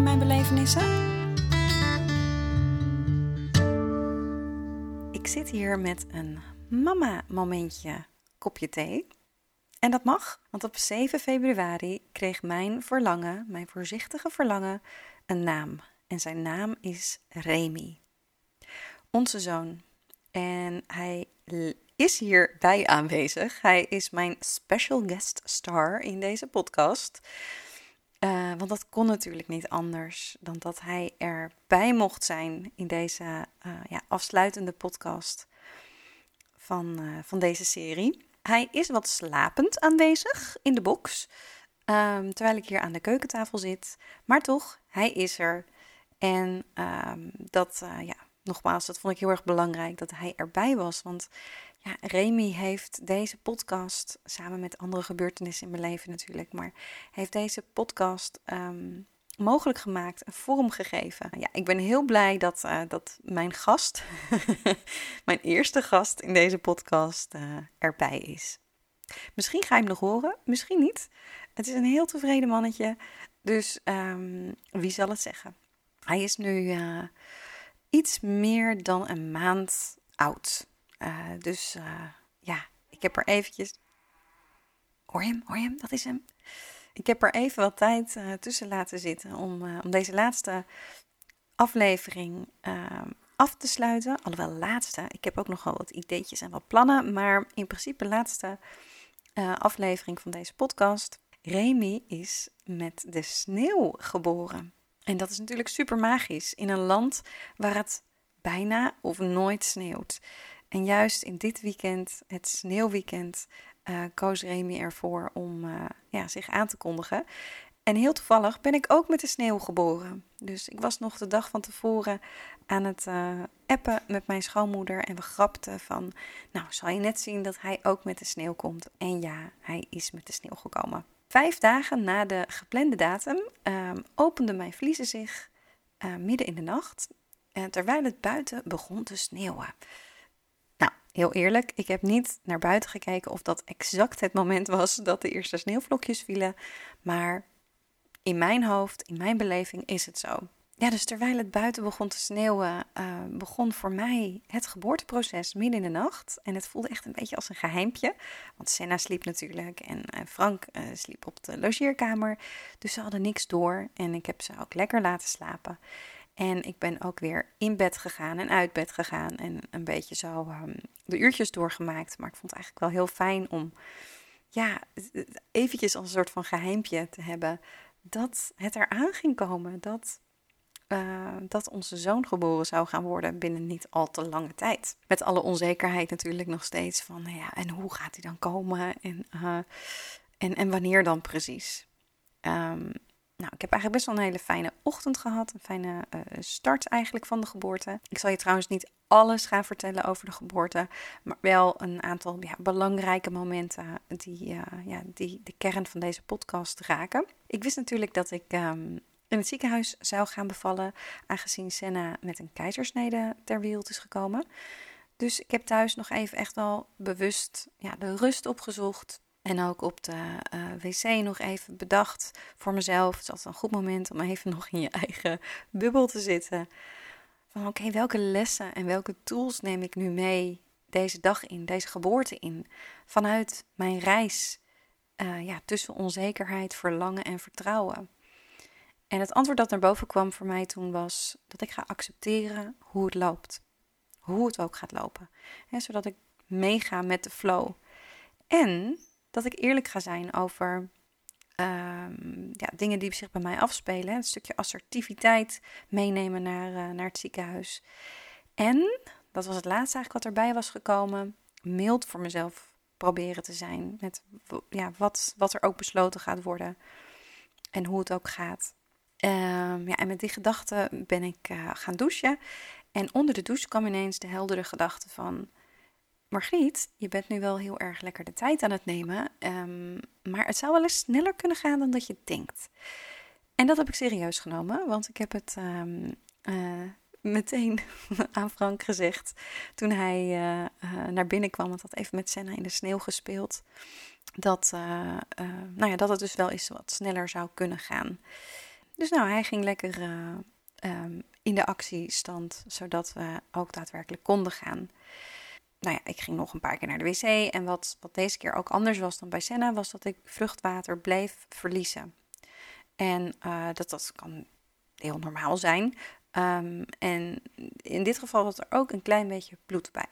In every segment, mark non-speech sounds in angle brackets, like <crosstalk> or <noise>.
Mijn belevenissen? Ik zit hier met een mama-momentje kopje thee. En dat mag, want op 7 februari kreeg mijn verlangen, mijn voorzichtige verlangen, een naam. En zijn naam is Remy. Onze zoon. En hij is hierbij aanwezig. Hij is mijn special guest star in deze podcast. Uh, want dat kon natuurlijk niet anders dan dat hij erbij mocht zijn in deze uh, ja, afsluitende podcast van, uh, van deze serie. Hij is wat slapend aanwezig in de box, um, terwijl ik hier aan de keukentafel zit. Maar toch, hij is er. En um, dat, ja, nogmaals, dat vond ik heel erg belangrijk dat hij erbij was. Want ja, Remy heeft deze podcast, samen met andere gebeurtenissen in mijn leven natuurlijk, maar heeft deze podcast um, mogelijk gemaakt, een vorm gegeven. Ja, ik ben heel blij dat, uh, dat mijn gast, <laughs> mijn eerste gast in deze podcast, uh, erbij is. Misschien ga je hem nog horen, misschien niet. Het is een heel tevreden mannetje, dus um, wie zal het zeggen? Hij is nu uh, iets meer dan een maand oud. Uh, dus uh, ja, ik heb er eventjes. Hoor hem? Hem? Dat is hem. Ik heb er even wat tijd uh, tussen laten zitten om, om deze laatste aflevering ehm, af te sluiten. Alhoewel, laatste. Ik heb ook nog wel wat ideetjes en wat plannen. Maar in principe, laatste aflevering van deze podcast. Remy is met de sneeuw geboren. En dat is natuurlijk super magisch in een land waar het bijna of nooit sneeuwt. En juist in dit weekend, het sneeuwweekend, uh, koos Remy ervoor om uh, ja, zich aan te kondigen. En heel toevallig ben ik ook met de sneeuw geboren. Dus ik was nog de dag van tevoren aan het uh, appen met mijn schoonmoeder. En we grapten van, nou zal je net zien dat hij ook met de sneeuw komt. En ja, hij is met de sneeuw gekomen. Vijf dagen na de geplande datum ehm, openden mijn vliezen zich midden in de nacht. terwijl het buiten begon te sneeuwen heel eerlijk, ik heb niet naar buiten gekeken of dat exact het moment was dat de eerste sneeuwvlokjes vielen. Maar in mijn hoofd, in mijn beleving, is het zo. Ja, dus terwijl het buiten begon te sneeuwen, uh, begon voor mij het geboorteproces midden in de nacht. En het voelde echt een beetje als een geheimpje. Want Senna sliep natuurlijk en uh, Frank uh, sliep op de logeerkamer. Dus ze hadden niks door en ik heb ze ook lekker laten slapen. En ik ben ook weer in bed gegaan en uit bed gegaan en een beetje zo um, de uurtjes doorgemaakt. Maar ik vond het eigenlijk wel heel fijn om, ja, eventjes als een soort van geheimpje te hebben dat het eraan ging komen. Dat, uh, dat onze zoon geboren zou gaan worden binnen niet al te lange tijd. Met alle onzekerheid natuurlijk nog steeds van, nou ja, en hoe gaat hij dan komen en, uh, en, en wanneer dan precies? Um, nou, ik heb eigenlijk best wel een hele fijne ochtend gehad. Een fijne uh, start eigenlijk van de geboorte. Ik zal je trouwens niet alles gaan vertellen over de geboorte. Maar wel een aantal ja, belangrijke momenten die, uh, ja, die de kern van deze podcast raken. Ik wist natuurlijk dat ik um, in het ziekenhuis zou gaan bevallen. Aangezien Senna met een keizersnede ter wereld is gekomen. Dus ik heb thuis nog even echt wel bewust ja, de rust opgezocht. En ook op de uh, wc nog even bedacht voor mezelf. Het is een goed moment om even <laughs> nog in je eigen bubbel te zitten. Van oké, welke lessen en welke tools neem ik nu mee deze dag in, deze geboorte in? Vanuit mijn reis uh, ja, tussen onzekerheid, verlangen en vertrouwen. En het antwoord dat naar boven kwam voor mij toen was dat ik ga accepteren hoe het loopt. Hoe het ook gaat lopen. He, zodat ik meega met de flow. En dat ik eerlijk ga zijn over um, ja, dingen die zich bij mij afspelen. Een stukje assertiviteit meenemen naar, uh, naar het ziekenhuis. En, dat was het laatste eigenlijk wat erbij was gekomen, mild voor mezelf proberen te zijn. Met ja, wat, wat er ook besloten gaat worden en hoe het ook gaat. Ehm, ja, en met die gedachte ben ik gaan douchen. En onder de douche kwam ineens de heldere gedachte van... Margriet, je bent nu wel heel erg lekker de tijd aan het nemen, ehm, maar het zou wel eens sneller kunnen gaan dan dat je denkt. En dat heb ik serieus genomen, want ik heb het ehm, eh, meteen <laughs> aan Frank gezegd toen hij eh, eh, naar binnen kwam. Want had even met Senna in de sneeuw gespeeld. Dat, nou ja, dat het dus wel eens wat sneller zou kunnen gaan. Dus nou, hij ging lekker um, in de actiestand, zodat we ook daadwerkelijk konden gaan nou ja, ik ging nog een paar keer naar de wc. En wat, wat deze keer ook anders was dan bij Senna, was dat ik vruchtwater bleef verliezen. En uh, dat, dat kan heel normaal zijn. Um, en in dit geval was er ook een klein beetje bloed bij.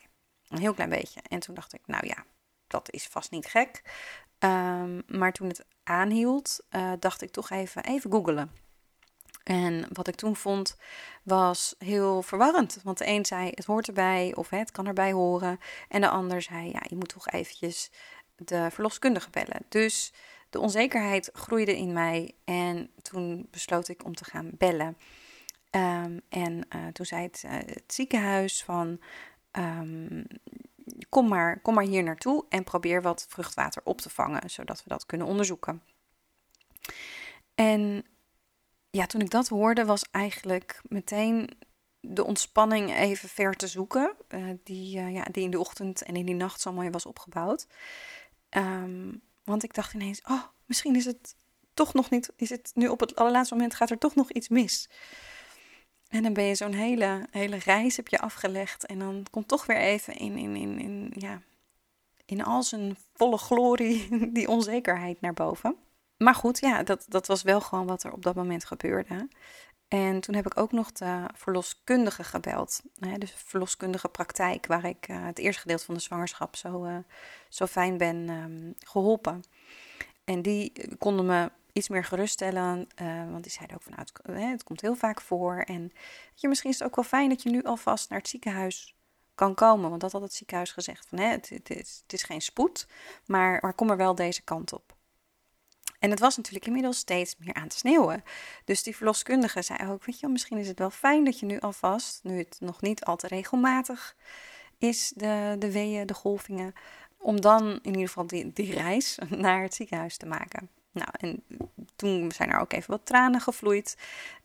Een heel klein beetje. En toen dacht ik, nou ja, dat is vast niet gek. Um, maar toen het aanhield, uh, dacht ik toch even, even googelen. En wat ik toen vond was heel verwarrend. Want de een zei het hoort erbij of het kan erbij horen. En de ander zei ja, je moet toch eventjes de verloskundige bellen. Dus de onzekerheid groeide in mij en toen besloot ik om te gaan bellen. Um, en uh, toen zei het, het, ziekenhuis van um, kom, maar, kom maar hier naartoe en probeer wat vruchtwater op te vangen, zodat we dat kunnen onderzoeken. En ja, toen ik dat hoorde, was eigenlijk meteen de ontspanning even ver te zoeken. Uh, die, uh, ja, die in de ochtend en in die nacht zo mooi was opgebouwd. Um, want ik dacht ineens, oh, misschien is het toch nog niet, is het nu op het allerlaatste moment gaat er toch nog iets mis. En dan ben je zo'n hele, hele reis heb je afgelegd en dan komt toch weer even in, in, in, in, ja, in al zijn volle glorie <laughs> die onzekerheid naar boven. Maar goed, ja, dat, dat was wel gewoon wat er op dat moment gebeurde. En toen heb ik ook nog de verloskundige gebeld. Hè, dus verloskundige praktijk, waar ik uh, het eerste gedeelte van de zwangerschap zo, uh, zo fijn ben um, geholpen. En die konden me iets meer geruststellen, uh, want die zeiden ook van nou, het, komt heel vaak voor. En je, misschien is het ook wel fijn dat je nu alvast naar het ziekenhuis kan komen. Want dat had het ziekenhuis gezegd van hè, het, het, is, is geen spoed, maar, maar kom er wel deze kant op. En het was natuurlijk inmiddels steeds meer aan het sneeuwen. Dus die verloskundige zei ook, weet je misschien is het wel fijn dat je nu alvast, nu het nog niet al te regelmatig is, de, de weeën, de golvingen, om dan in ieder geval die, die reis <laughs> naar het ziekenhuis te maken. Nou, en toen zijn er ook even wat tranen gevloeid.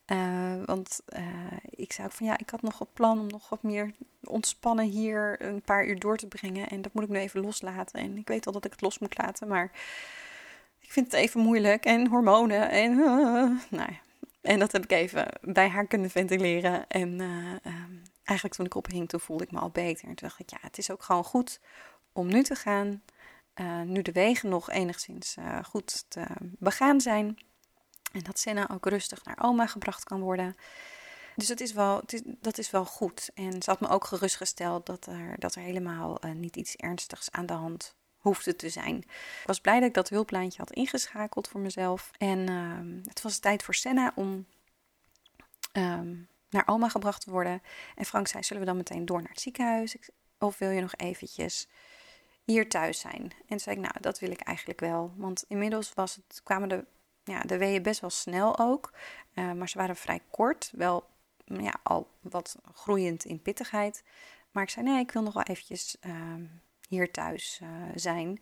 Uh, want uh, ik zei ook van ja, ik had nog het plan om nog wat meer ontspannen hier een paar uur door te brengen. En dat moet ik nu even loslaten. En ik weet al dat ik het los moet laten, maar ik vind het even moeilijk en hormonen en uh, nou ja. En dat heb ik even bij haar kunnen ventileren. En uh, eigenlijk toen ik ophing, toen voelde ik me al beter. En toen dacht ik, ja, het is ook gewoon goed om nu te gaan. Uh, nu de wegen nog enigszins goed te begaan zijn. En dat Senna ook rustig naar oma gebracht kan worden. Dus dat is wel, dat is wel goed. En ze had me ook gerustgesteld dat er, dat er helemaal niet iets ernstigs aan de hand hoefde te zijn. Ik was blij dat ik dat hulplijntje had ingeschakeld voor mezelf. En ehm, het was tijd voor Senna om ehm, naar Alma gebracht te worden. En Frank zei, zullen we dan meteen door naar het ziekenhuis? Of wil je nog eventjes hier thuis zijn? En zei ik, nou, dat wil ik eigenlijk wel. Want inmiddels was het, kwamen de, ja, de weeën best wel snel ook. Uh, maar ze waren vrij kort. Wel ja, al wat groeiend in pittigheid. Maar ik zei, nee, ik wil nog wel eventjes ehm, hier thuis uh, zijn.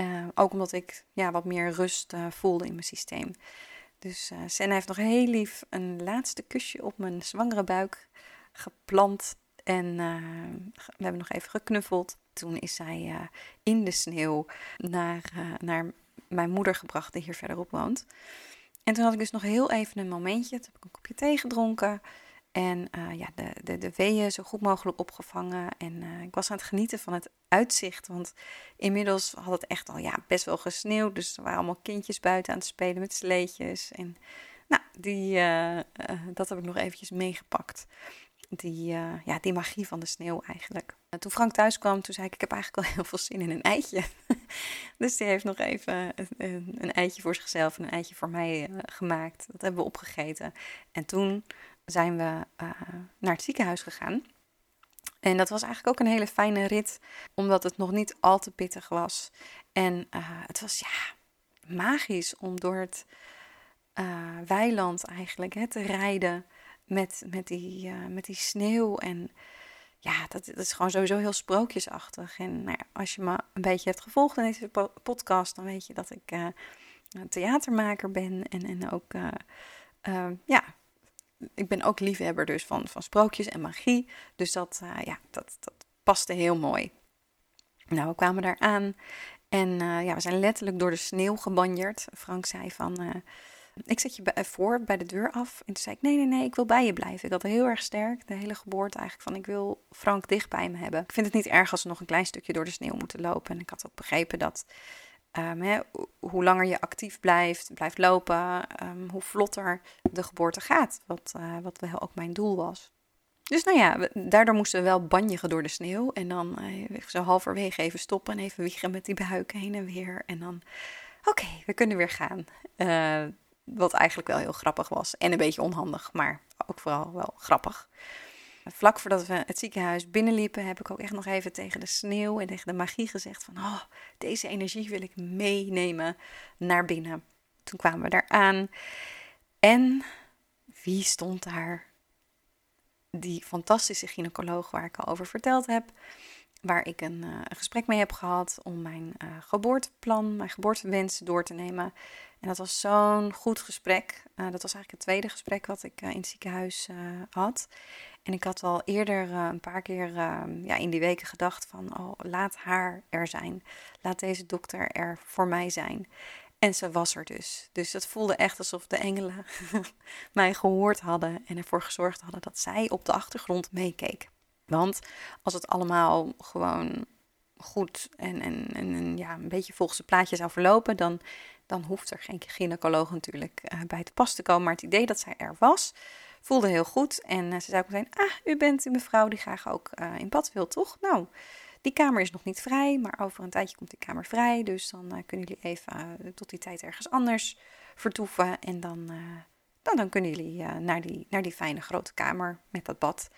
Uh, ook omdat ik ja, wat meer rust uh, voelde in mijn systeem. Dus Senna heeft nog heel lief een laatste kusje op mijn zwangere buik geplant. En we hebben nog even geknuffeld. Toen is zij in de sneeuw naar, naar mijn moeder gebracht, die hier verderop woont. En toen had ik dus nog heel even een momentje. Toen heb ik een kopje thee gedronken. En uh, ja, de, de, de weeën zo goed mogelijk opgevangen. En uh, ik was aan het genieten van het uitzicht. Want inmiddels had het echt al ja, best wel gesneeuwd. Dus er waren allemaal kindjes buiten aan het spelen met sleetjes. En nou, die, uh, dat heb ik nog eventjes meegepakt. Die, ja, die magie van de sneeuw eigenlijk. toen Frank thuis kwam, toen zei ik, ik heb eigenlijk wel <laughs> heel veel zin in een eitje. <laughs> dus die heeft nog even een, een, eitje voor zichzelf en een eitje voor mij gemaakt. Dat hebben we opgegeten. En toen zijn we uh, naar het ziekenhuis gegaan. En dat was eigenlijk ook een hele fijne rit, omdat het nog niet al te pittig was. En uh, het was ja magisch om door het weiland eigenlijk hè, te rijden met, met, die, met die sneeuw. En ja, dat, dat, is gewoon sowieso heel sprookjesachtig. En nou ja, als je me een beetje hebt gevolgd in deze podcast, dan weet je dat ik theatermaker ben. En, en ook, ja, ik ben ook liefhebber dus van, van sprookjes en magie. Dus dat, ja, dat, dat paste heel mooi. Nou, we kwamen daar aan en uh, ja, we zijn letterlijk door de sneeuw gebanjerd. Frank zei van, uh, ik zet je voor bij de deur af. En toen zei ik, nee, nee, nee, ik wil bij je blijven. Ik had heel erg sterk de hele geboorte eigenlijk van, ik wil Frank dicht bij me hebben. Ik vind het niet erg als we nog een klein stukje door de sneeuw moeten lopen. En ik had ook begrepen dat hè, hoe langer je actief blijft, blijft lopen, um, hoe vlotter de geboorte gaat. Wat, uh, wat wel ook mijn doel was. Dus nou ja, daardoor moesten we wel banjeren door de sneeuw. En dan eh, zo halverwege even stoppen en even wiegen met die buik heen en weer. En dan, oké, we kunnen weer gaan. Uh, wat eigenlijk wel heel grappig was. En een beetje onhandig, maar ook vooral wel grappig. Vlak voordat we het ziekenhuis binnenliepen, heb ik ook echt nog even tegen de sneeuw en tegen de magie gezegd van, oh, deze energie wil ik meenemen naar binnen. Toen kwamen we daar aan en wie stond daar? die fantastische gynaecoloog waar ik al over verteld heb. Waar ik een, een gesprek mee heb gehad om mijn uh, geboorteplan, mijn geboortewens door te nemen. En dat was zo'n goed gesprek. Uh, dat was eigenlijk het tweede gesprek wat ik in het ziekenhuis had. En ik had al eerder een paar keer ja, in die weken gedacht van, oh, laat haar er zijn. Laat deze dokter er voor mij zijn. En ze was er dus. Dus het voelde echt alsof de engelen <laughs> mij gehoord hadden en ervoor gezorgd hadden dat zij op de achtergrond meekeek. Want als het allemaal gewoon goed en, en, en, ja, een beetje volgens het plaatje zou verlopen, dan, dan hoeft er geen gynaecoloog natuurlijk uh, bij te pas te komen. Maar het idee dat zij er was, voelde heel goed. En uh, ze zei ook meteen, ah, u bent die mevrouw die graag ook uh, in bad wil, toch? Nou, die kamer is nog niet vrij, maar over een tijdje komt die kamer vrij. Dus dan uh, kunnen jullie even tot die tijd ergens anders vertoeven. En dan, dan, dan, kunnen jullie naar, die, naar die fijne grote kamer met dat bad.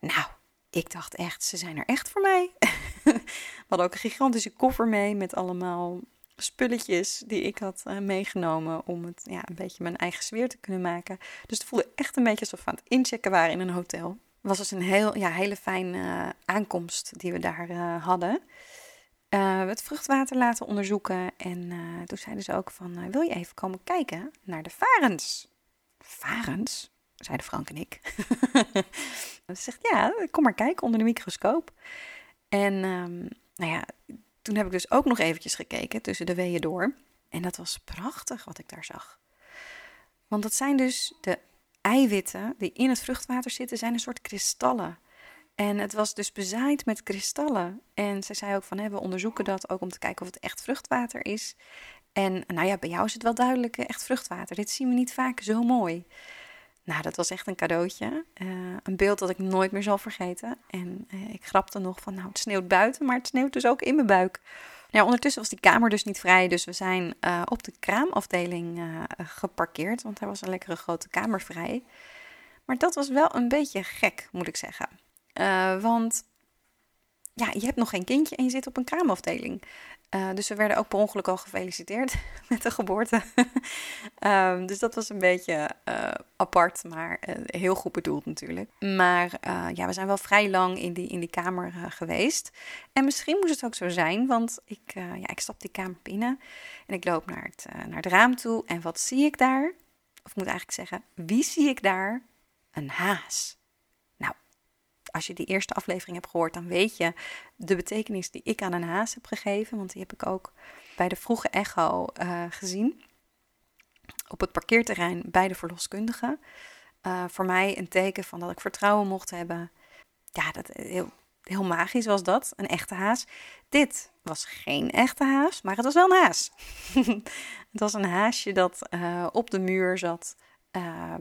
Nou, ik dacht echt, ze zijn er echt voor mij. <laughs> We hadden ook een gigantische koffer mee met allemaal spulletjes die ik had meegenomen om het ja, een beetje mijn eigen sfeer te kunnen maken. Dus het voelde echt een beetje alsof we aan het inchecken waren in een hotel was dus een heel, ja, hele fijne uh, aankomst die we daar uh, hadden. We het vruchtwater laten onderzoeken en toen zeiden ze ook van, wil je even komen kijken naar de varens? Varens? Zeiden Frank en ik. <laughs> ze zegt, ja, kom maar kijken onder de microscoop. En um, nou ja, toen heb ik dus ook nog eventjes gekeken tussen de weeën door. En dat was prachtig wat ik daar zag. Want dat zijn dus de eiwitten die in het vruchtwater zitten, zijn een soort kristallen. En het was dus bezaaid met kristallen. En zij zei ook van, we onderzoeken dat ook om te kijken of het echt vruchtwater is. En nou ja, bij jou is het wel duidelijk echt vruchtwater. Dit zien we niet vaak zo mooi. Nou, dat was echt een cadeautje. Uh, een beeld dat ik nooit meer zal vergeten. En uh, ik grapte nog van, nou, het sneeuwt buiten, maar het sneeuwt dus ook in mijn buik. Ja, ondertussen was die kamer dus niet vrij, dus we zijn uh, op de kraamafdeling geparkeerd, want er was een lekkere grote kamer vrij. Maar dat was wel een beetje gek, moet ik zeggen. Want ja, je hebt nog geen kindje en je zit op een kraamafdeling. Uh, dus we werden ook per ongeluk al gefeliciteerd <laughs> met de geboorte. um, <laughs> dus dat was een beetje uh, apart, maar uh, heel goed bedoeld natuurlijk. Maar ja, we zijn wel vrij lang in die, in die kamer geweest. En misschien moest het ook zo zijn, want ik, ja, ik stap die kamer binnen en ik loop naar het, naar het raam toe. En wat zie ik daar? Of ik moet eigenlijk zeggen, wie zie ik daar? Een haas als je die eerste aflevering hebt gehoord, dan weet je de betekenis die ik aan een haas heb gegeven. Want die heb ik ook bij de vroege echo uh, gezien. Op het parkeerterrein bij de verloskundige. Uh, voor mij een teken van dat ik vertrouwen mocht hebben. Ja, dat, heel, heel magisch was dat. Een echte haas. Dit was geen echte haas, maar het was wel een haas. <laughs> het was een haasje dat op de muur zat,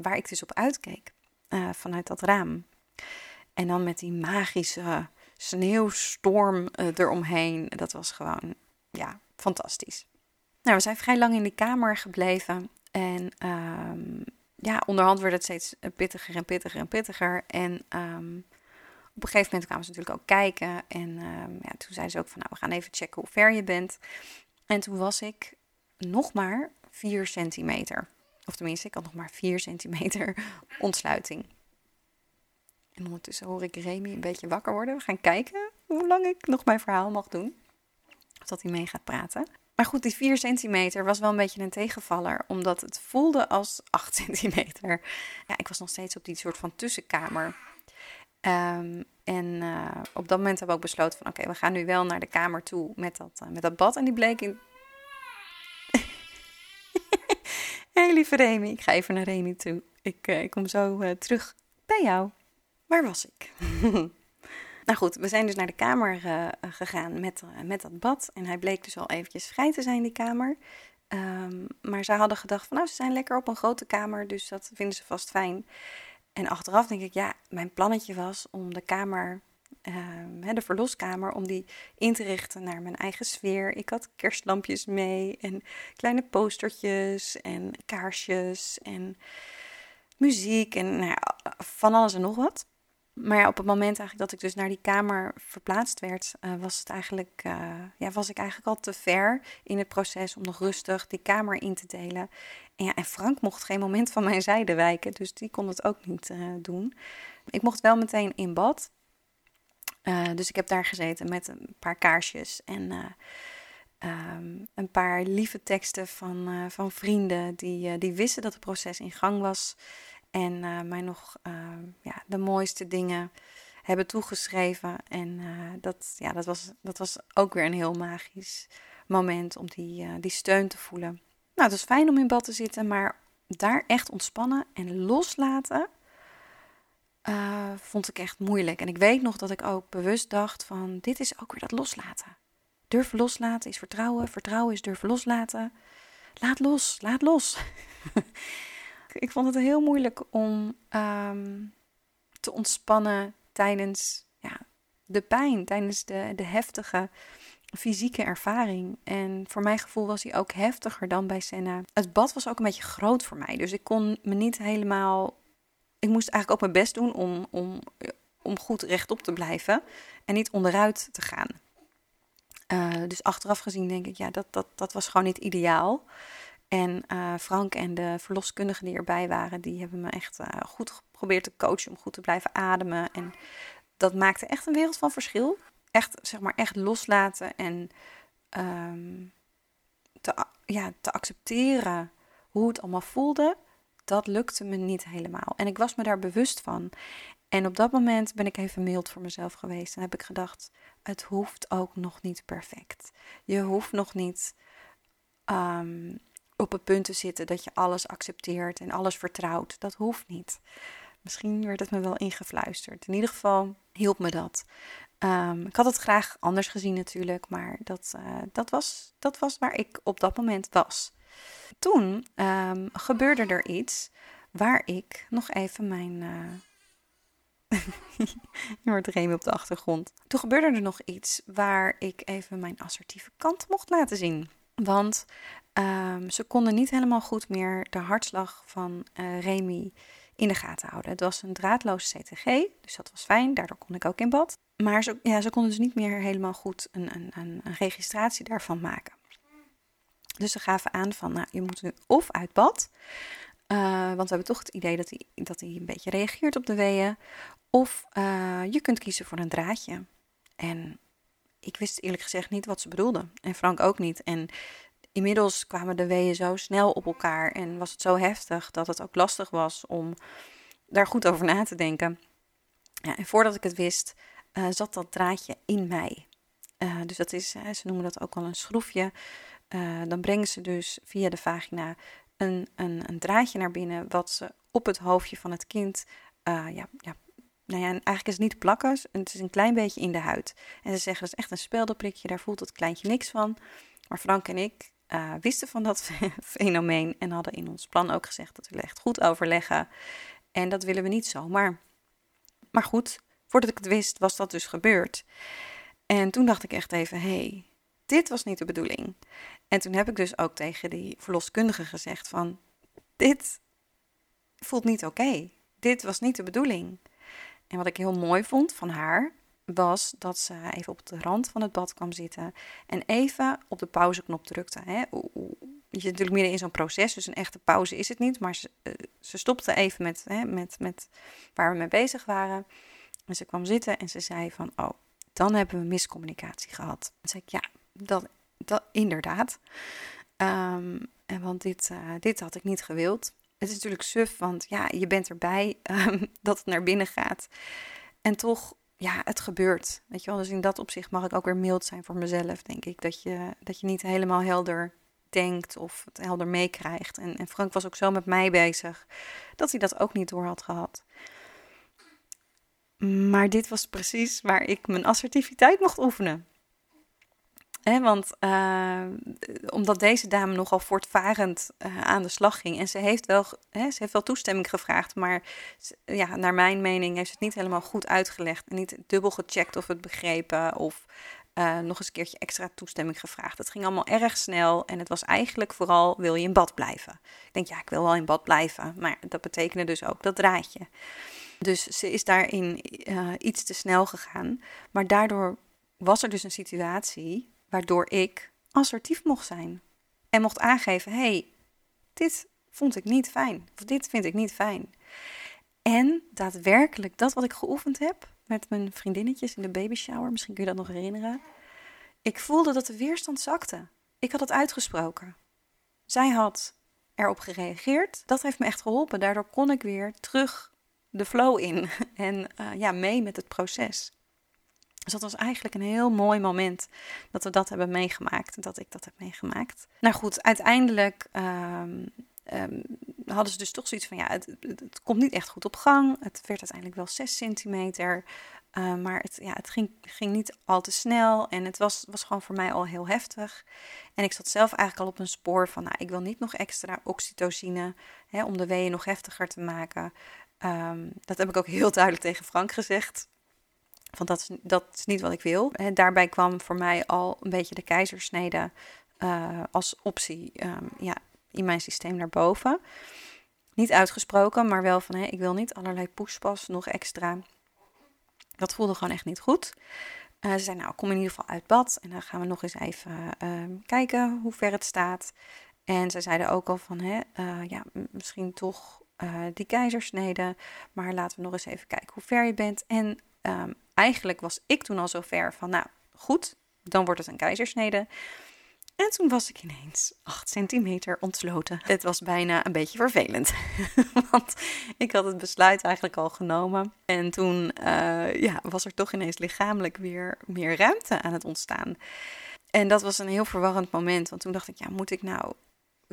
waar ik dus op uitkeek. vanuit dat raam. En dan met die magische sneeuwstorm uh, eromheen. Dat was gewoon, ja, fantastisch. Nou, we zijn vrij lang in die kamer gebleven. En um, ja, onderhand werd het steeds pittiger en pittiger en pittiger. En um, op een gegeven moment kwamen ze natuurlijk ook kijken. En um, ja, toen zeiden ze ook van, nou, we gaan even checken hoe ver je bent. En toen was ik nog maar 4 centimeter. Of tenminste, ik had nog maar 4 centimeter ontsluiting. En ondertussen hoor ik Remy een beetje wakker worden. We gaan kijken hoe lang ik nog mijn verhaal mag doen. Of dat hij mee gaat praten. Maar goed, die 4 centimeter was wel een beetje een tegenvaller, omdat het voelde als 8 <laughs> centimeter. Ja, ik was nog steeds op die soort van tussenkamer. Um, en uh, op dat moment hebben we ook besloten van oké, we gaan nu wel naar de kamer toe met dat, uh, met dat bad. En die bleek in... <laughs> hey lieve Remy, ik ga even naar Remy toe. Ik, uh, ik kom zo terug bij jou. Waar was ik? <laughs> nou goed, we zijn dus naar de kamer gegaan met, met dat bad. En hij bleek dus al eventjes vrij te zijn, die kamer. Um, maar zij hadden gedacht van nou, ze zijn lekker op een grote kamer, dus dat vinden ze vast fijn. En achteraf denk ik, ja, mijn plannetje was om de kamer, uh, de verloskamer, om die in te richten naar mijn eigen sfeer. Ik had kerstlampjes mee en kleine postertjes en kaarsjes en muziek en nou van alles en nog wat. Maar ja, op het moment eigenlijk dat ik dus naar die kamer verplaatst werd, uh, was, het eigenlijk, uh, ja, was ik eigenlijk al te ver in het proces om nog rustig die kamer in te delen. En, ja, en Frank mocht geen moment van mijn zijde wijken, dus die kon het ook niet uh, doen. Ik mocht wel meteen in bad. dus ik heb daar gezeten met een paar kaarsjes en um, een paar lieve teksten van, van vrienden die, die wisten dat het proces in gang was. En uh, mij nog uh, ja, de mooiste dingen hebben toegeschreven. En uh, dat, ja, dat, was, dat was ook weer een heel magisch moment om die, die steun te voelen. Nou, het was fijn om in bad te zitten, maar daar echt ontspannen en loslaten vond ik echt moeilijk. En ik weet nog dat ik ook bewust dacht van, dit is ook weer dat loslaten. Durven loslaten is vertrouwen, vertrouwen is durven loslaten. Laat los, laat los. <laughs> ik vond het heel moeilijk om ehm, te ontspannen tijdens ja, de pijn, tijdens de, de heftige fysieke ervaring. En voor mijn gevoel was hij ook heftiger dan bij Senna. Het bad was ook een beetje groot voor mij, dus ik kon me niet helemaal. Ik moest eigenlijk ook mijn best doen om, om, om goed rechtop te blijven en niet onderuit te gaan. Uh, dus achteraf gezien denk ik, ja, dat, dat, dat was gewoon niet ideaal. En uh, Frank en de verloskundigen die erbij waren, die hebben me echt uh, goed geprobeerd te coachen om goed te blijven ademen. En dat maakte echt een wereld van verschil. Echt, zeg maar, echt loslaten en um, te, ja, te accepteren hoe het allemaal voelde. Dat lukte me niet helemaal. En ik was me daar bewust van. En op dat moment ben ik even mild voor mezelf geweest. En heb ik gedacht: het hoeft ook nog niet perfect. Je hoeft nog niet um, op het punt te zitten dat je alles accepteert en alles vertrouwt. Dat hoeft niet. Misschien werd het me wel ingefluisterd. In ieder geval hielp me dat. Um, ik had het graag anders gezien natuurlijk, maar dat, uh, dat, was, dat was waar ik op dat moment was. Toen um, gebeurde er iets waar ik nog even mijn. Uh... <laughs> Je op de achtergrond. Toen gebeurde er nog iets waar ik even mijn assertieve kant mocht laten zien. Want um, ze konden niet helemaal goed meer de hartslag van uh, Remy in de gaten houden. Het was een draadloze CTG, dus dat was fijn. Daardoor kon ik ook in bad. Maar ze, ja, ze konden dus niet meer helemaal goed een, een, een, registratie daarvan maken. Dus ze gaven aan van, nou, je moet nu of uit bad, uh, want we hebben toch het idee dat hij, dat hij een beetje reageert op de weeën, of uh, je kunt kiezen voor een draadje. En ik wist eerlijk gezegd niet wat ze bedoelden. En Frank ook niet. En inmiddels kwamen de weeën zo snel op elkaar en was het zo heftig dat het ook lastig was om daar goed over na te denken. Ja, en voordat ik het wist, uh, zat dat draadje in mij. Uh, dus dat is, uh, ze noemen dat ook wel een schroefje. dan brengen ze dus via de vagina een, een, een, draadje naar binnen, wat ze op het hoofdje van het kind, ja, ja, nou ja, eigenlijk is het niet plakken, het is een klein beetje in de huid. En ze zeggen dat is echt een speldenprikje, daar voelt het kleintje niks van. Maar Frank en ik uh, wisten van dat <laughs> fenomeen en hadden in ons plan ook gezegd dat we echt goed overleggen. En dat willen we niet zomaar. Maar goed, voordat ik het wist, was dat dus gebeurd. En toen dacht ik echt even: hé, hey, dit was niet de bedoeling. En toen heb ik dus ook tegen die verloskundige gezegd: van dit voelt niet oké. Dit was niet de bedoeling. En wat ik heel mooi vond van haar, was dat ze even op de rand van het bad kwam zitten en even op de pauzeknop drukte. Hè. Je zit natuurlijk midden in zo'n proces, dus een echte pauze is het niet. Maar ze, uh, ze stopte even met, hè, met, met waar we mee bezig waren. En ze kwam zitten en ze zei van, oh, dan hebben we miscommunicatie gehad. En zei ik, ja, dat, dat inderdaad. Um, en want dit, uh, dit had ik niet gewild. Het is natuurlijk suf, want ja, je bent erbij um, <laughs> dat het naar binnen gaat. En toch, ja, het gebeurt. Weet je wel, dus in dat opzicht mag ik ook weer mild zijn voor mezelf, denk ik. Dat je, dat je niet helemaal helder denkt of het helder meekrijgt. En, en Frank was ook zo met mij bezig dat hij dat ook niet door had gehad. Maar dit was precies waar ik mijn assertiviteit mocht oefenen. Want uh, omdat deze dame nogal voortvarend uh, aan de slag ging. En ze heeft wel, ze heeft wel toestemming gevraagd. Maar ja, naar mijn mening heeft ze het niet helemaal goed uitgelegd. En niet dubbel gecheckt of het begrepen. Of uh, nog eens een keertje extra toestemming gevraagd. Het ging allemaal erg snel. En het was eigenlijk vooral: wil je in bad blijven? Ik denk, ja, ik wil wel in bad blijven. Maar dat betekende dus ook dat draadje. Dus ze is daarin iets te snel gegaan. Maar daardoor was er dus een situatie waardoor ik assertief mocht zijn. En mocht aangeven: hey, dit vond ik niet fijn. Of dit vind ik niet fijn. En daadwerkelijk dat wat ik geoefend heb met mijn vriendinnetjes in de babyshower, misschien kun je dat nog herinneren. Ik voelde dat de weerstand zakte. Ik had het uitgesproken. Zij had erop gereageerd. Dat heeft me echt geholpen. Daardoor kon ik weer terug de flow in <laughs> en uh, ja, mee met het proces. Dus dat was eigenlijk een heel mooi moment dat we dat hebben meegemaakt. Dat ik dat heb meegemaakt. Nou goed, uiteindelijk um, um, hadden ze dus toch zoiets van: ja, het, komt niet echt goed op gang. Het werd uiteindelijk wel 6 centimeter. Uh, maar het, ja, het ging, ging niet al te snel en het was, was gewoon voor mij al heel heftig. En ik zat zelf eigenlijk al op een spoor van, nou, ik wil niet nog extra oxytocine hè, om de weeën nog heftiger te maken. Um, dat heb ik ook heel duidelijk tegen Frank gezegd. Want dat is, dat is niet wat ik wil. En daarbij kwam voor mij al een beetje de keizersnede uh, als optie um, ja, in mijn systeem naar boven. Niet uitgesproken, maar wel van ik wil niet allerlei poespas nog extra. Dat voelde gewoon echt niet goed. Uh, ze zei, nou, kom in ieder geval uit bad en dan gaan we nog eens even uh, kijken hoe ver het staat. En ze zeiden ook al van, hè, uh, ja, misschien toch die keizersnede, maar laten we nog eens even kijken hoe ver je bent. En um, eigenlijk was ik toen al zover van, nou goed, dan wordt het een keizersnede. En toen was ik ineens 8 centimeter ontsloten. Het was bijna een beetje vervelend. <laughs> Want ik had het besluit eigenlijk al genomen. En toen uh, ja, was er toch ineens lichamelijk weer meer ruimte aan het ontstaan. En dat was een heel verwarrend moment. Want toen dacht ik, ja, moet ik nou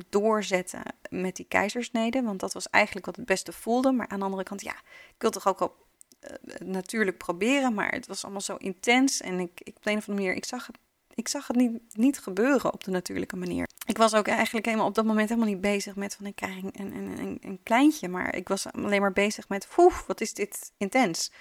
doorzetten met die keizersnede? Want dat was eigenlijk wat het beste voelde. Maar aan de andere kant, ja, ik wil toch ook uh, natuurlijk proberen, maar het was allemaal zo intens. En ik, ik op de een of andere manier, ik zag het, ik zag het niet, niet gebeuren op de natuurlijke manier. Ik was ook eigenlijk helemaal op dat moment helemaal niet bezig met van ik krijg een, een, een, een kleintje. Maar ik was alleen maar bezig met, oef, wat is dit intens.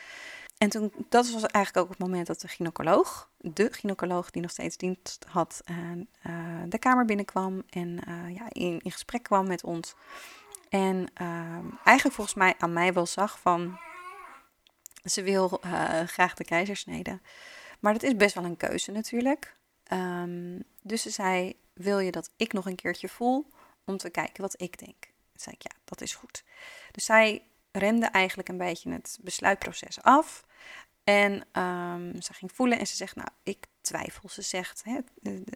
En toen, dat was eigenlijk ook het moment dat de gynaecoloog, de gynaecoloog die nog steeds dienst had, uh, uh, de kamer binnenkwam en ja, in, in gesprek kwam met ons. En eigenlijk volgens mij aan mij wel zag van, ze wil uh, graag de keizersnede. Maar dat is best wel een keuze natuurlijk. Um, dus ze zei: Wil je dat ik nog een keertje voel om te kijken wat ik denk? Toen zei ik: Ja, dat is goed. Dus zij remde eigenlijk een beetje het besluitproces af. En um, ze ging voelen en ze zegt: Nou, ik twijfel. Ze zegt: hè,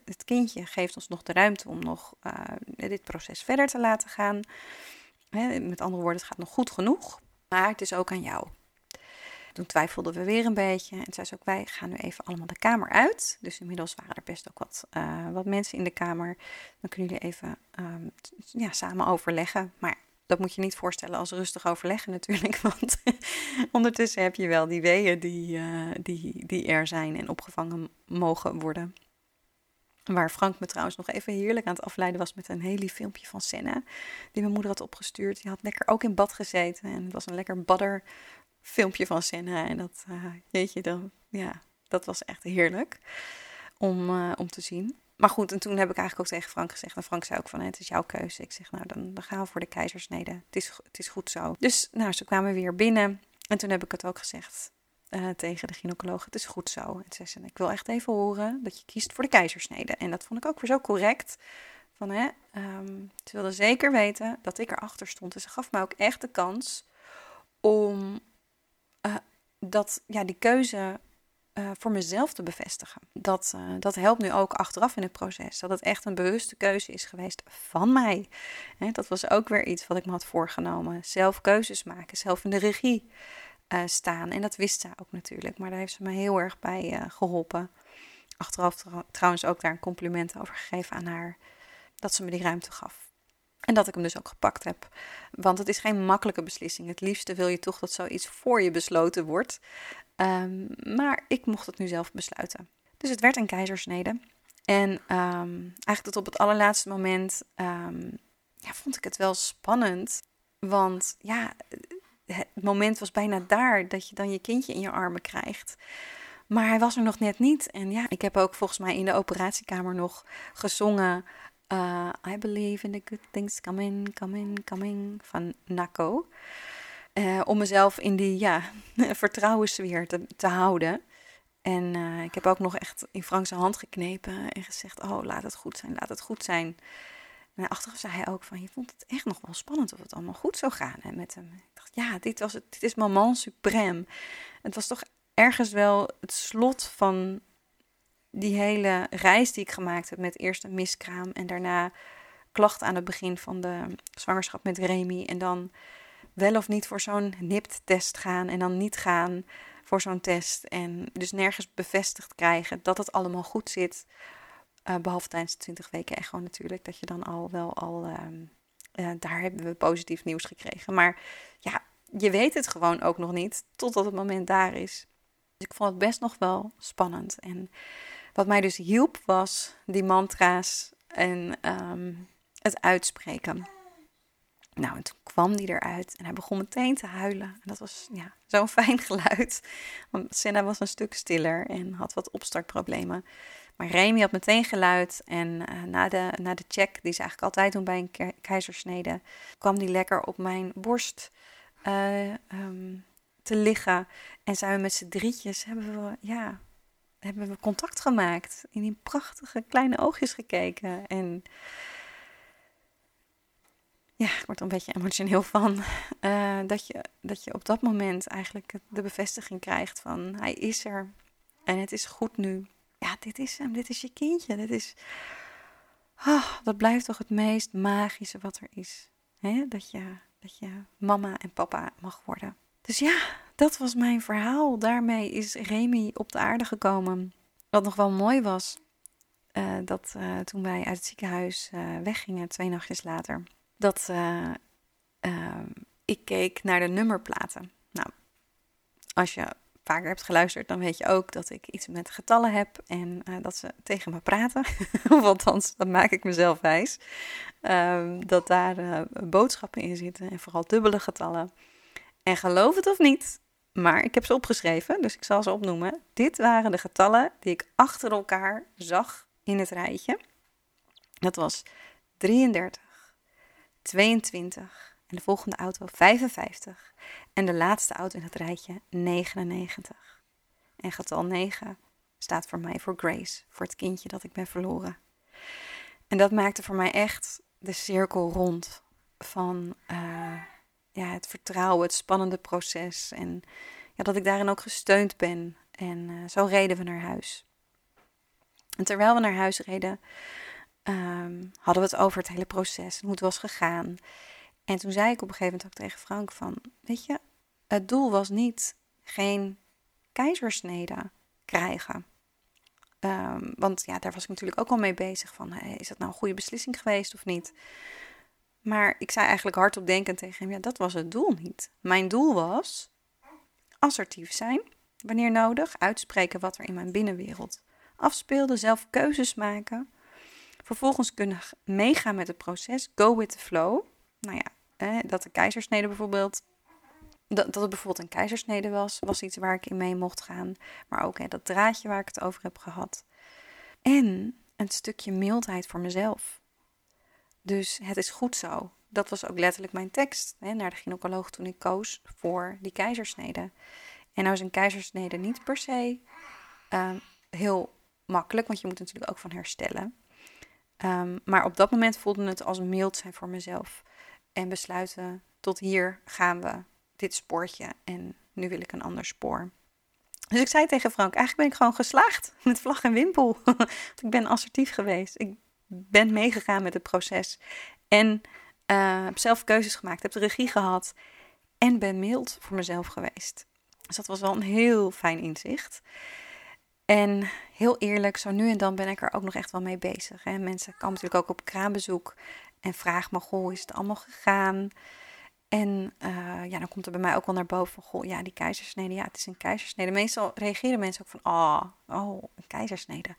Het kindje geeft ons nog de ruimte om nog uh, dit proces verder te laten gaan. Hè, met andere woorden, het gaat nog goed genoeg. Maar het is ook aan jou. Toen twijfelden we weer een beetje. En zei ze ook, wij gaan nu even allemaal de kamer uit. Dus inmiddels waren er best ook wat, uh, wat mensen in de kamer. Dan kunnen jullie even um, ja, samen overleggen. Maar dat moet je niet voorstellen als rustig overleggen natuurlijk. <laughs> Want ondertussen heb je wel die weeën die, uh, die, die er zijn en opgevangen mogen worden. Waar Frank me trouwens nog even heerlijk aan het afleiden was met een heel lief filmpje van Senna. Die mijn moeder had opgestuurd. Die had lekker ook in bad gezeten. En het was een lekker badder filmpje van Senna. En dat, uh, jeetje, dan, ja, dat was echt heerlijk om, uh, om te zien. Maar goed, en toen heb ik eigenlijk ook tegen Frank gezegd. En Frank zei ook van, het is jouw keuze. Ik zeg, nou, dan, dan gaan we voor de keizersnede. Het is, het is goed zo. Dus, nou, ze kwamen weer binnen. En toen heb ik het ook gezegd. uh, tegen de gynaecoloog: Het is goed zo. En ze zei: Ik wil echt even horen dat je kiest voor de keizersnede. En dat vond ik ook weer zo correct. Van, hè, um, ze wilde zeker weten dat ik erachter stond. Dus ze gaf me ook echt de kans om uh, dat, ja, die keuze uh, voor mezelf te bevestigen. Dat, uh, dat helpt nu ook achteraf in het proces. Dat het echt een bewuste keuze is geweest van mij. Hè, dat was ook weer iets wat ik me had voorgenomen. Zelf keuzes maken, zelf in de regie staan. En dat wist ze ook natuurlijk. Maar daar heeft ze me heel erg bij geholpen. Achteraf trouwens ook daar een compliment over gegeven aan haar. Dat ze me die ruimte gaf. En dat ik hem dus ook gepakt heb. Want het is geen makkelijke beslissing. Het liefste wil je toch dat zoiets voor je besloten wordt. Um, maar ik mocht het nu zelf besluiten. Dus het werd een keizersnede. En um, eigenlijk tot op het allerlaatste moment um, ja, vond ik het wel spannend. Want ja, het moment was bijna daar dat je dan je kindje in je armen krijgt. Maar hij was er nog net niet. En ja, ik heb ook volgens mij in de operatiekamer nog gezongen. Uh, I believe in the good things coming, coming, coming van Nako. Uh, om mezelf in die ja, <laughs> vertrouwenssfeer te, te houden. En uh, ik heb ook nog echt in Frank zijn hand geknepen en gezegd: Oh, laat het goed zijn, laat het goed zijn. En achteraf zei hij ook van, je vond het echt nog wel spannend of het allemaal goed zou gaan hè, met hem. Ik dacht, ja, dit, was het, dit is moment suprême. Het was toch ergens wel het slot van die hele reis die ik gemaakt heb met eerst een miskraam en daarna klachten aan het begin van de zwangerschap met Remy. En dan wel of niet voor zo'n NIPT-test gaan en dan niet gaan voor zo'n test. En dus nergens bevestigd krijgen dat het allemaal goed zit. Uh, behalve tijdens de 20 weken echo natuurlijk, dat je dan al wel al, uh, daar hebben we positief nieuws gekregen. Maar ja, je weet het gewoon ook nog niet totdat het moment daar is. Dus ik vond het best nog wel spannend. En wat mij dus hielp was die mantra's en um, het uitspreken. Nou, en toen kwam die eruit en hij begon meteen te huilen. En dat was ja, zo'n fijn <laughs> geluid. Want Senna was een stuk stiller en had wat opstartproblemen. Maar Remy had meteen geluid. En uh, na, de, na de check, die ze eigenlijk altijd doen bij een keizersnede, kwam die lekker op mijn borst uh, um, te liggen. En zijn we met z'n drietjes, hebben we, ja, hebben we contact gemaakt. In die prachtige kleine oogjes gekeken. En ja, ik word er een beetje emotioneel van. Uh, <laughs> dat, je, dat je op dat moment eigenlijk de bevestiging krijgt van hij is er. En het is goed nu. Ja, dit is hem. Dit is je kindje. Dit is. Oh, dat blijft toch het meest magische wat er is. Hè? Dat, je, dat je mama en papa mag worden. Dus ja, dat was mijn verhaal. Daarmee is Remy op de aarde gekomen. Wat nog wel mooi was, uh, dat uh, toen wij uit het ziekenhuis uh, weggingen, twee nachtjes later, dat ik keek naar de nummerplaten. Nou, als je vaker hebt geluisterd, dan weet je ook dat ik iets met getallen heb en dat ze tegen me praten. <laughs> of althans, dat maak ik mezelf wijs. Ehm, dat daar boodschappen in zitten en vooral dubbele getallen. En geloof het of niet, maar ik heb ze opgeschreven, dus ik zal ze opnoemen. Dit waren de getallen die ik achter elkaar zag in het rijtje. Dat was 33, 22 en de volgende auto 55 en de laatste auto in het rijtje 99. En getal 9 staat voor mij voor Grace, voor het kindje dat ik ben verloren. En dat maakte voor mij echt de cirkel rond van uh, ja, het vertrouwen, het spannende proces. En ja, dat ik daarin ook gesteund ben. En uh, zo reden we naar huis. En terwijl we naar huis reden, um, hadden we het over het hele proces hoe het was gegaan. En toen zei ik op een gegeven moment ook tegen Frank van, weet je, het doel was niet geen keizersnede krijgen. Um, want ja, daar was ik natuurlijk ook al mee bezig van, is dat nou een goede beslissing geweest of niet? Maar ik zei eigenlijk hardop denkend tegen hem: ja, dat was het doel niet. Mijn doel was assertief zijn, wanneer nodig, uitspreken wat er in mijn binnenwereld afspeelde, zelf keuzes maken. Vervolgens kunnen meegaan met het proces, go with the flow. Nou ja, dat de keizersnede bijvoorbeeld dat, dat het bijvoorbeeld een keizersnede was, was iets waar ik in mee mocht gaan. Maar ook hè, dat draadje waar ik het over heb gehad. En een stukje mildheid voor mezelf. Dus het is goed zo. Dat was ook letterlijk mijn tekst hè, naar de gynaecoloog toen ik koos voor die keizersnede. En nou is een keizersnede niet per se ehm, heel makkelijk, want je moet natuurlijk ook van herstellen. Ehm, maar op dat moment voelde het als mild zijn voor mezelf. En besluiten, tot hier gaan we, dit spoortje. En nu wil ik een ander spoor. Dus ik zei tegen Frank, eigenlijk ben ik gewoon geslaagd <laughs> met vlag en wimpel. <laughs> ik ben assertief geweest. Ik ben meegegaan met het proces. En uh, heb zelf keuzes gemaakt, heb de regie gehad. En ben mild voor mezelf geweest. Dus dat was wel een heel fijn inzicht. En heel eerlijk, zo nu en dan ben ik er ook nog echt wel mee bezig. Hè. Mensen komen natuurlijk ook op kraambezoek en vragen me: Goh, is het allemaal gegaan? En uh, ja, dan komt er bij mij ook wel naar boven van, goh, ja, die keizersnede, ja, het is een keizersnede. Meestal reageren mensen ook van, oh, oh, een keizersnede.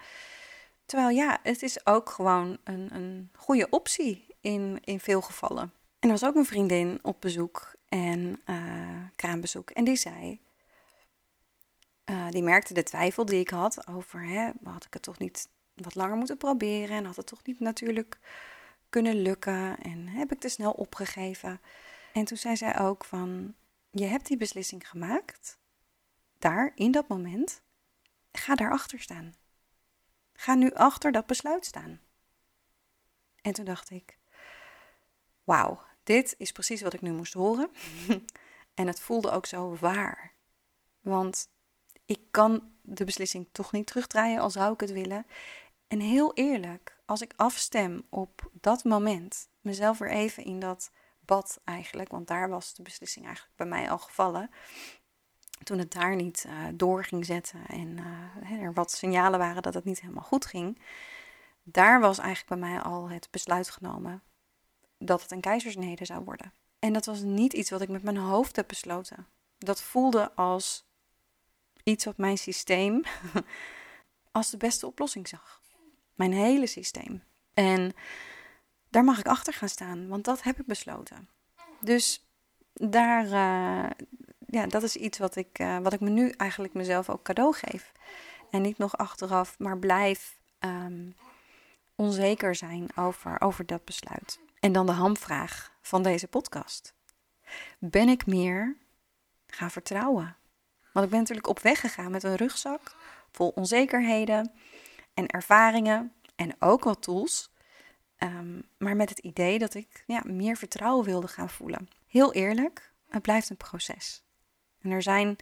Terwijl ja, het is ook gewoon een, een goede optie in, in veel gevallen. En er was ook een vriendin op bezoek en uh, kraambezoek en die zei, uh, die merkte de twijfel die ik had over, hè, had ik het toch niet wat langer moeten proberen en had het toch niet natuurlijk kunnen lukken en heb ik te snel opgegeven. En toen zei zij ook van, je hebt die beslissing gemaakt, daar, in dat moment, ga daarachter staan. Ga nu achter dat besluit staan. En toen dacht ik, wauw, dit is precies wat ik nu moest horen. <laughs> en het voelde ook zo waar. Want ik kan de beslissing toch niet terugdraaien, al zou ik het willen. En heel eerlijk, als ik afstem op dat moment, mezelf weer even in dat bad eigenlijk, want daar was de beslissing eigenlijk bij mij al gevallen. Toen het daar niet uh, door ging zetten en uh, er wat signalen waren dat het niet helemaal goed ging, daar was eigenlijk bij mij al het besluit genomen dat het een keizersnede zou worden. En dat was niet iets wat ik met mijn hoofd heb besloten. Dat voelde als iets wat mijn systeem <laughs> als de beste oplossing zag. Mijn hele systeem. En daar mag ik achter gaan staan, want dat heb ik besloten. Dus daar, uh, ja, dat is iets wat ik, uh, wat ik me nu eigenlijk mezelf ook cadeau geef. En niet nog achteraf, maar blijf um, onzeker zijn over, over dat besluit. En dan de hamvraag van deze podcast. Ben ik meer gaan vertrouwen? Want ik ben natuurlijk op weg gegaan met een rugzak vol onzekerheden en ervaringen en ook wat tools Um, maar met het idee dat ik ja, meer vertrouwen wilde gaan voelen. Heel eerlijk, het blijft een proces. En er zijn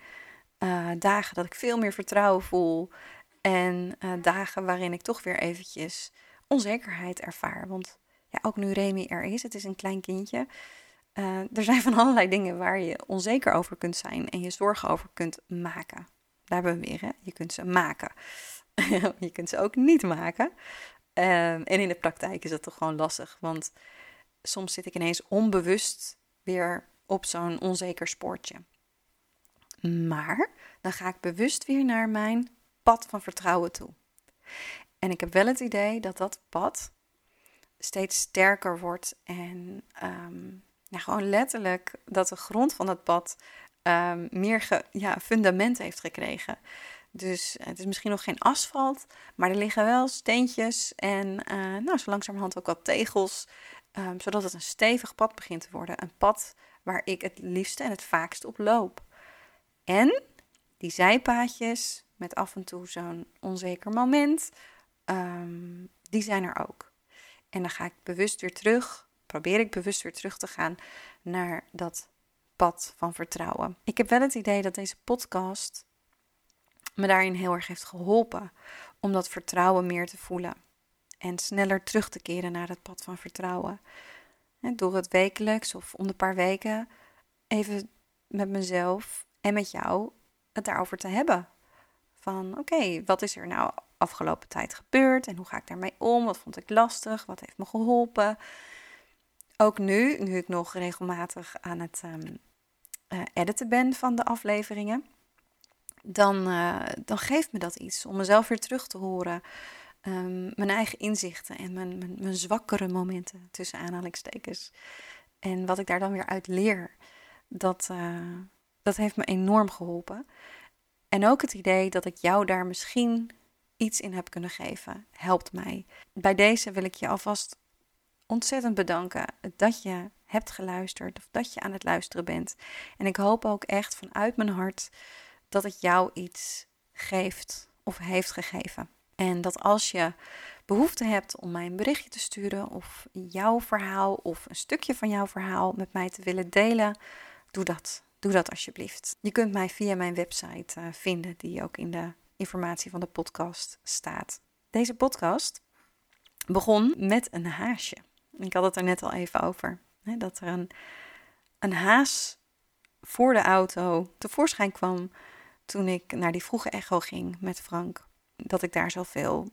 uh, dagen dat ik veel meer vertrouwen voel. En uh, dagen waarin ik toch weer eventjes onzekerheid ervaar. Want ja, ook nu Remy er is, het is een klein kindje. Uh, er zijn van allerlei dingen waar je onzeker over kunt zijn en je zorgen over kunt maken. Daar hebben we weer, hè? je kunt ze maken. <laughs> je kunt ze ook niet maken. Ehm, en in de praktijk is dat toch gewoon lastig, want soms zit ik ineens onbewust weer op zo'n onzeker spoortje. Maar dan ga ik bewust weer naar mijn pad van vertrouwen toe. En ik heb wel het idee dat dat pad steeds sterker wordt en ja, gewoon letterlijk dat de grond van dat pad um, meer ja, fundament heeft gekregen. Dus het is misschien nog geen asfalt, maar er liggen wel steentjes en uh, nou, zo langzamerhand ook wat tegels, um, zodat het een stevig pad begint te worden. Een pad waar ik het liefste en het vaakst op loop. En die zijpaadjes met af en toe zo'n onzeker moment, um, die zijn er ook. En dan ga ik bewust weer terug, probeer ik bewust weer terug te gaan naar dat pad van vertrouwen. Ik heb wel het idee dat deze podcast me daarin heel erg heeft geholpen om dat vertrouwen meer te voelen en sneller terug te keren naar het pad van vertrouwen. En door het wekelijks of om de paar weken even met mezelf en met jou het daarover te hebben. Van oké, wat is er nou afgelopen tijd gebeurd en hoe ga ik daarmee om? Wat vond ik lastig? Wat heeft me geholpen? Ook nu, nu ik nog regelmatig aan het um, editen ben van de afleveringen, dan, uh, dan geeft me dat iets om mezelf weer terug te horen. Um, mijn eigen inzichten en mijn, mijn, zwakkere momenten tussen aanhalingstekens. En wat ik daar dan weer uit leer, dat, uh, dat heeft me enorm geholpen. En ook het idee dat ik jou daar misschien iets in heb kunnen geven, helpt mij. Bij deze wil ik je alvast ontzettend bedanken dat je hebt geluisterd of dat je aan het luisteren bent. En ik hoop ook echt vanuit mijn hart dat het jou iets geeft of heeft gegeven. En dat als je behoefte hebt om mij een berichtje te sturen of jouw verhaal of een stukje van jouw verhaal met mij te willen delen, doe dat. Doe dat alsjeblieft. Je kunt mij via mijn website uh, vinden, die ook in de informatie van de podcast staat. Deze podcast begon met een haasje. Ik had het er net al even over. Hè, dat er een, een haas voor de auto tevoorschijn kwam toen ik naar die vroege echo ging met Frank. Dat ik daar zoveel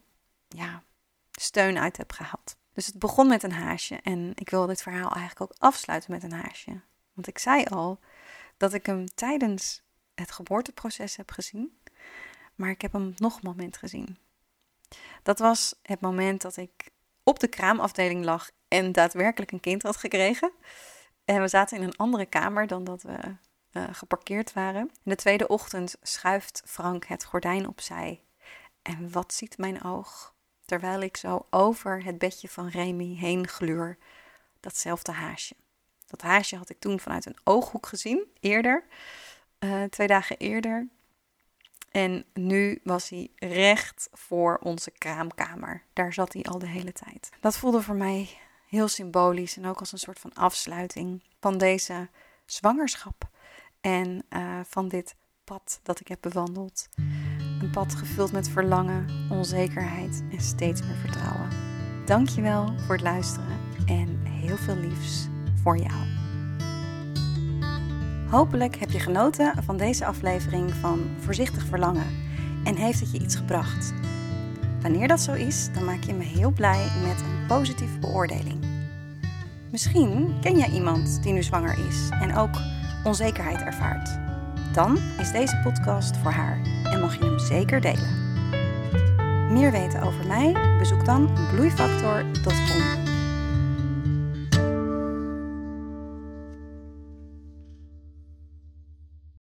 ja, steun uit heb gehaald. Dus het begon met een haasje en ik wil dit verhaal eigenlijk ook afsluiten met een haasje. Want ik zei al dat ik hem tijdens het geboorteproces heb gezien, maar ik heb hem nog een moment gezien. Dat was het moment dat ik op de kraamafdeling lag en daadwerkelijk een kind had gekregen. En we zaten in een andere kamer dan dat we uh, geparkeerd waren. De tweede ochtend schuift Frank het gordijn opzij. En wat ziet mijn oog? Terwijl ik zo over het bedje van Remy heen gluur, datzelfde haasje. Dat haasje had ik toen vanuit een ooghoek gezien, eerder, uh, twee dagen eerder. En nu was hij recht voor onze kraamkamer. Daar zat hij al de hele tijd. Dat voelde voor mij heel symbolisch en ook als een soort van afsluiting van deze zwangerschap. En uh, van dit pad dat ik heb bewandeld. Een pad gevuld met verlangen, onzekerheid en steeds meer vertrouwen. Dankjewel voor het luisteren en heel veel liefs voor jou. Hopelijk heb je genoten van deze aflevering van Voorzichtig Verlangen en heeft het je iets gebracht. Wanneer dat zo is, dan maak je me heel blij met een positieve beoordeling. Misschien ken jij iemand die nu zwanger is en ook onzekerheid ervaart. Dan is deze podcast voor haar en mag je hem zeker delen. Meer weten over mij? Bezoek dan bloeifactor.com.